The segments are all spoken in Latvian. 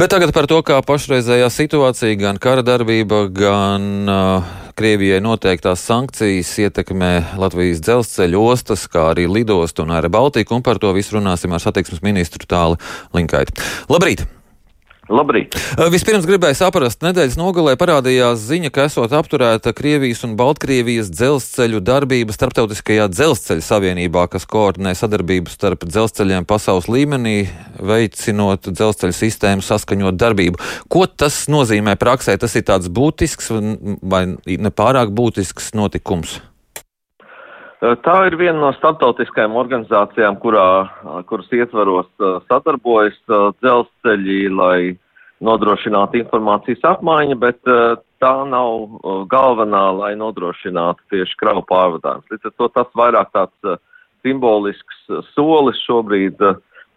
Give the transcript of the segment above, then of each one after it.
Bet tagad par to, kā pašreizējā situācija, gan kara darbība, gan uh, Krievijai noteiktās sankcijas ietekmē Latvijas dzelzceļa ostas, kā arī lidostu un arī Baltiku, un par to visu runāsim ar satiksmes ministru Tāli Linkaiti. Labrīt! Labrīt! Vispirms gribēju saprast, nedēļas nogalē parādījās ziņa, ka esot apturēta Krievijas un Baltkrievijas dzelzceļu darbība Starptautiskajā dzelzceļa savienībā, kas koordinē sadarbību starp dzelzceļiem pasaules līmenī, veicinot dzelzceļa sistēmu saskaņot darbību. Ko tas nozīmē praksē? Tas ir tāds būtisks vai nepārāk būtisks notikums? Tā ir viena no starptautiskajām organizācijām, kurā, kuras ietvaros sadarbojas dzelzceļi, lai nodrošinātu informācijas apmaiņu, bet tā nav galvenā, lai nodrošinātu tieši kravu pārvadājumus. Līdz ar to tas vairāk tāds simbolisks solis šobrīd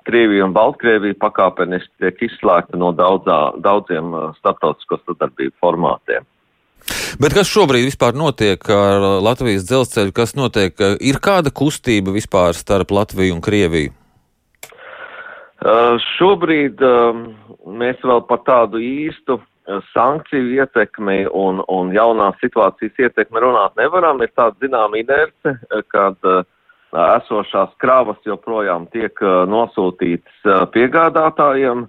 Krievija un Baltkrievija pakāpeniski tiek izslēgta no daudzā, daudziem starptautisko sadarbību formātiem. Bet kas šobrīd vispār notiek ar Latvijas dzelzceļu? Kas notiek? Ir kāda kustība vispār starp Latviju un Krieviju? Uh, šobrīd uh, mēs vēl par tādu īstu uh, sankciju ietekmi un, un jaunās situācijas ietekmi runāt nevaram. Ir tāda zināma inerce, kad uh, esošās kravas joprojām tiek nosūtītas piegādātājiem.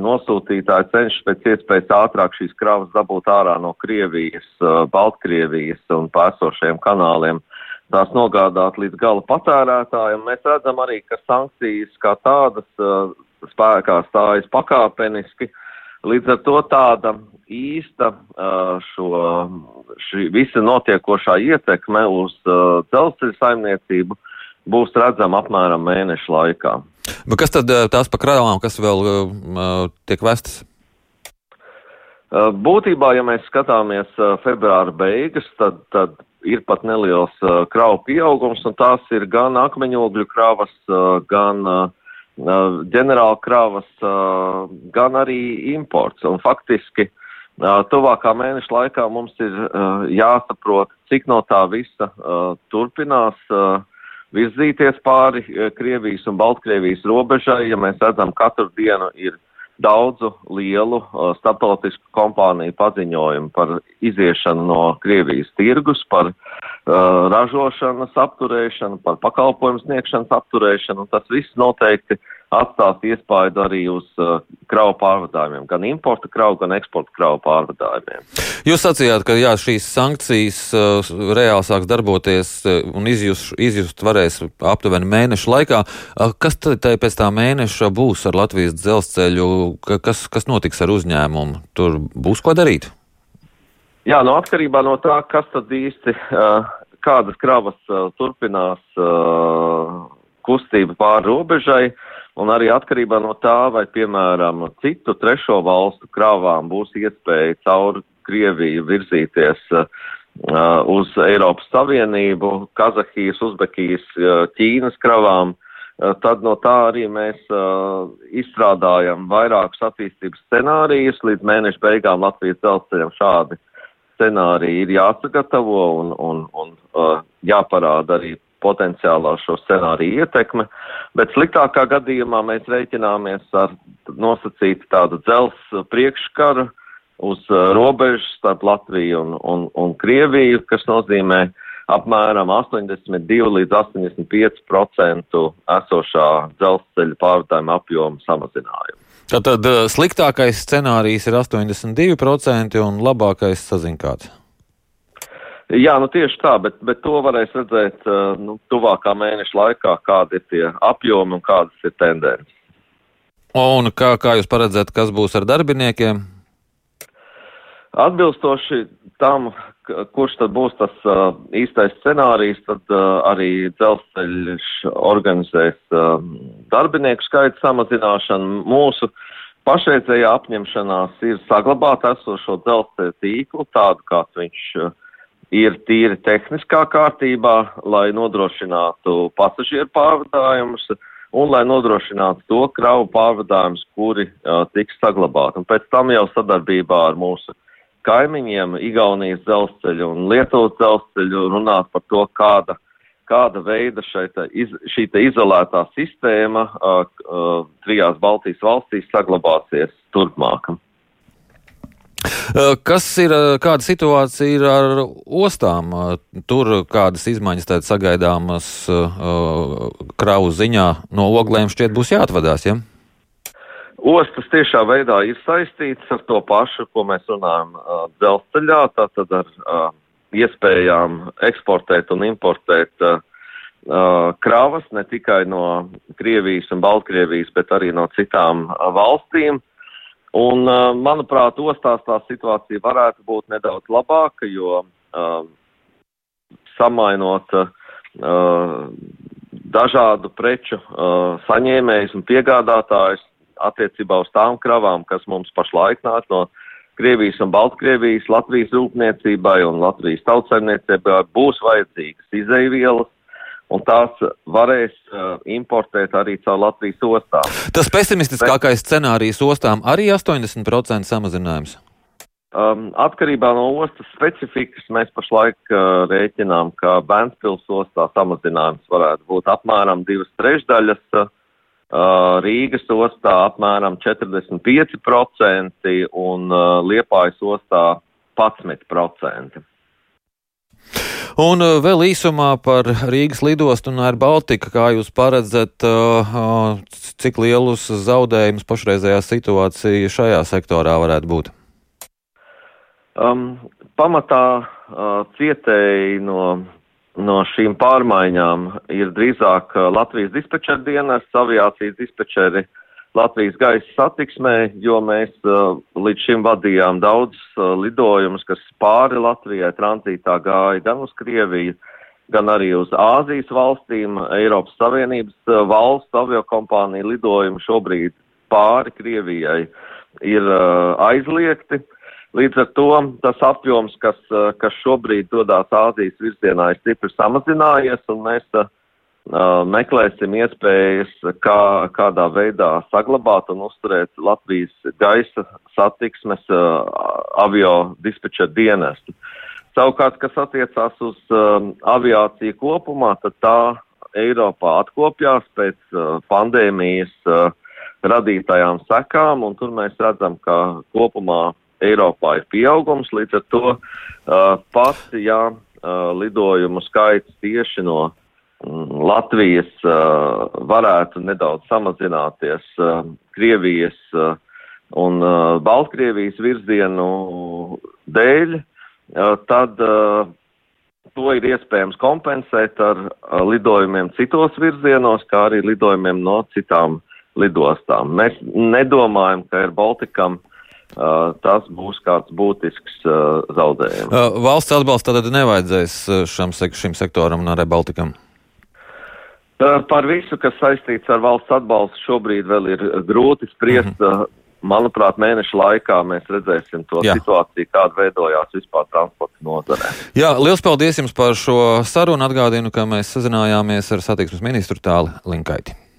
Nosūtītāji cenšas pēc iespējas ātrāk šīs kravas dabūt ārā no Krievijas, Baltkrievijas un pārsošajiem kanāliem, tās nogādāt līdz gala patērētājiem. Mēs redzam arī, ka sankcijas kā tādas uh, spēkā stājas pakāpeniski. Līdz ar to tāda īsta šo, šī visa notiekošā ietekme uz dzelzceļa saimniecību būs redzama apmēram mēneša laikā. Bet kas tad tās pa krāvām, kas vēl uh, tiek vestas? Uh, būtībā, ja mēs skatāmies uh, februāra beigas, tad, tad ir pat neliels uh, kravu pieaugums, un tās ir gan akmeņogļu kravas, uh, gan uh, ģenerāla kravas, uh, gan arī imports. Un faktiski uh, tuvākā mēneša laikā mums ir uh, jāsaprot, cik no tā visa uh, turpinās. Uh, virzīties pāri eh, Krievijas un Baltkrievijas robežai, ja mēs redzam, katru dienu ir daudzu lielu uh, starptautisku kompāniju paziņojumu par iziešanu no Krievijas tirgus, par uh, ražošanas apturēšanu, par pakalpojumu sniegšanas apturēšanu, un tas viss noteikti uh, atstās iespaidu arī uz uh, kravu pārvadājumiem, gan importa kravu, gan eksporta kravu pārvadājumiem. Jūs sacījāt, ka jā, šīs sankcijas uh, reāli sāks darboties uh, un izjust, izjust varēs aptuveni mēnešu laikā. Uh, kas tad pēc tā mēneša būs ar Latvijas dzelzceļu? Kas, kas notiks ar uzņēmumu? Tur būs ko darīt? Jā, no atkarībā no tā, kas tad īsti, uh, kādas kravas uh, turpinās kustību pāri robežai. Uh, Un arī atkarībā no tā, vai, piemēram, citu trešo valstu krāvām būs iespēja caur Krieviju virzīties uh, uz Eiropas Savienību, Kazahijas, Uzbekijas, uh, Ķīnas kravām, uh, tad no tā arī mēs izstrādājam vairākus attīstības scenārijus. Līdz mēneša beigām Latvijas dzelzceļam šādi scenāriji ir jāsagatavo un, un, un jāparāda arī potenciālā šo scenāriju ietekme, bet sliktākā gadījumā mēs reiķināmies ar nosacītu tādu dzels priekškaru uz uh, robežas starp Latviju un, un, un Krieviju, kas nozīmē apmēram 82 līdz 85% esošā dzelzceļa pārvadājuma apjoma samazinājumu. Tātad uh, sliktākais scenārijs ir 82% un labākais sazinkāts. Jā, nu tieši tā, bet, bet to varēs redzēt nu, tuvākā mēneša laikā, kādi ir tie apjomi un kādas ir tendences. Un kā, kā jūs paredzat, kas būs ar darbiniekiem? Atbilstoši tam, kurš tad būs tas uh, īstais scenārijs, tad uh, arī dzelzceļš organizēs uh, darbinieku skaitu samazināšanu. Mūsu pašreizējā apņemšanās ir saglabāt esošo dzelzceļa tīklu tādu, kāds viņš uh, ir tīri tehniskā kārtībā, lai nodrošinātu pasažieru pārvadājumus un lai nodrošinātu to kravu pārvadājumus, kuri uh, tiks saglabāti. Un pēc tam jau sadarbībā ar mūsu kaimiņiem, Igaunijas dzelzceļu un Lietuvas dzelzceļu runāt par to, kāda, kāda veida šeit, iz, šī izolētā sistēma uh, uh, trijās Baltijas valstīs saglabāsies turpmāk. Kas ir, kāda situācija ir ar ostām? Tur kādas izmaiņas tādas sagaidāmas kravu ziņā no oglēm šķiet būs jāatvadās, ja? Ostas tiešā veidā ir saistītas ar to pašu, ko mēs runājam dzelzceļā, tātad ar iespējām eksportēt un importēt uh, kravas ne tikai no Krievijas un Baltkrievijas, bet arī no citām valstīm. Un, uh, manuprāt, ostās tā situācija varētu būt nedaudz labāka, jo uh, samainot uh, dažādu preču uh, saņēmējus un piegādātājus attiecībā uz tām kravām, kas mums pašlaik nāk no Krievijas un Baltkrievijas, Latvijas rūpniecībai un Latvijas tautsaimniecībai būs vajadzīgas izaivielas, un tās varēs uh, importēt arī caur Latvijas ostām. Tas pesimistiskākais scenārijs ostām arī 80% samazinājums. Um, atkarībā no ostas specifikas mēs pašlaik uh, rēķinām, ka Bēnspils ostā samazinājums varētu būt apmēram divas trešdaļas. Uh, Uh, Rīgas ostā apmēram 45% un uh, Liepājas ostā 11%. Un uh, vēl īsumā par Rīgas lidostu un ar Baltiku. Kā jūs paredzat, cik lielus zaudējumus pašreizējā situācija šajā sektorā varētu būt? Um, pamatā uh, cietēji no no šīm pārmaiņām ir drīzāk uh, Latvijas dispečera dienas, aviācijas dispečeri Latvijas gaisa satiksmē, jo mēs uh, līdz šim vadījām daudz uh, lidojumus, kas pāri Latvijai tranzītā gāja gan uz Krieviju, gan arī uz Āzijas valstīm. Eiropas Savienības uh, valstu aviokompāniju lidojumi šobrīd pāri Krievijai ir uh, aizliegti. Uh, Līdz ar to tas apjoms, kas, eh, kas šobrīd dodas Āzijas virzienā, ir stipri samazinājies, un mēs uh, meklēsim iespējas, kā, kādā veidā saglabāt un uzturēt Latvijas gaisa satiksmes uh, avio dispečera dienestu. Savukārt, kas attiecās uz um, aviāciju kopumā, tad tā Eiropā atkopjās pēc uh, pandēmijas uh, radītajām sekām, un tur mēs redzam, ka kopumā Eiropā ir pieaugums, līdz ar to uh, pat, ja uh, lidojumu skaits tieši no Latvijas varētu nedaudz samazināties Krievijas un Baltkrievijas virzienu dēļ, tad to ir iespējams kompensēt ar lidojumiem citos virzienos, kā arī lidojumiem no citām lidostām. Mēs nedomājam, ka ir Baltikam tas būs kāds būtisks zaudējums. Valsts atbalsta tad nevajadzēs šam, šim sektoram un arī Baltikam? Par visu, kas saistīts ar valsts atbalstu, šobrīd vēl ir grūti spriest. Mm -hmm. Manuprāt, mēneša laikā mēs redzēsim to Jā. situāciju, kāda veidojās vispār transporta nozarē. Jā, liels paldies jums par šo sarunu. Atgādinu, ka mēs sazinājāmies ar satiksmes ministru Tāli Linkaiti.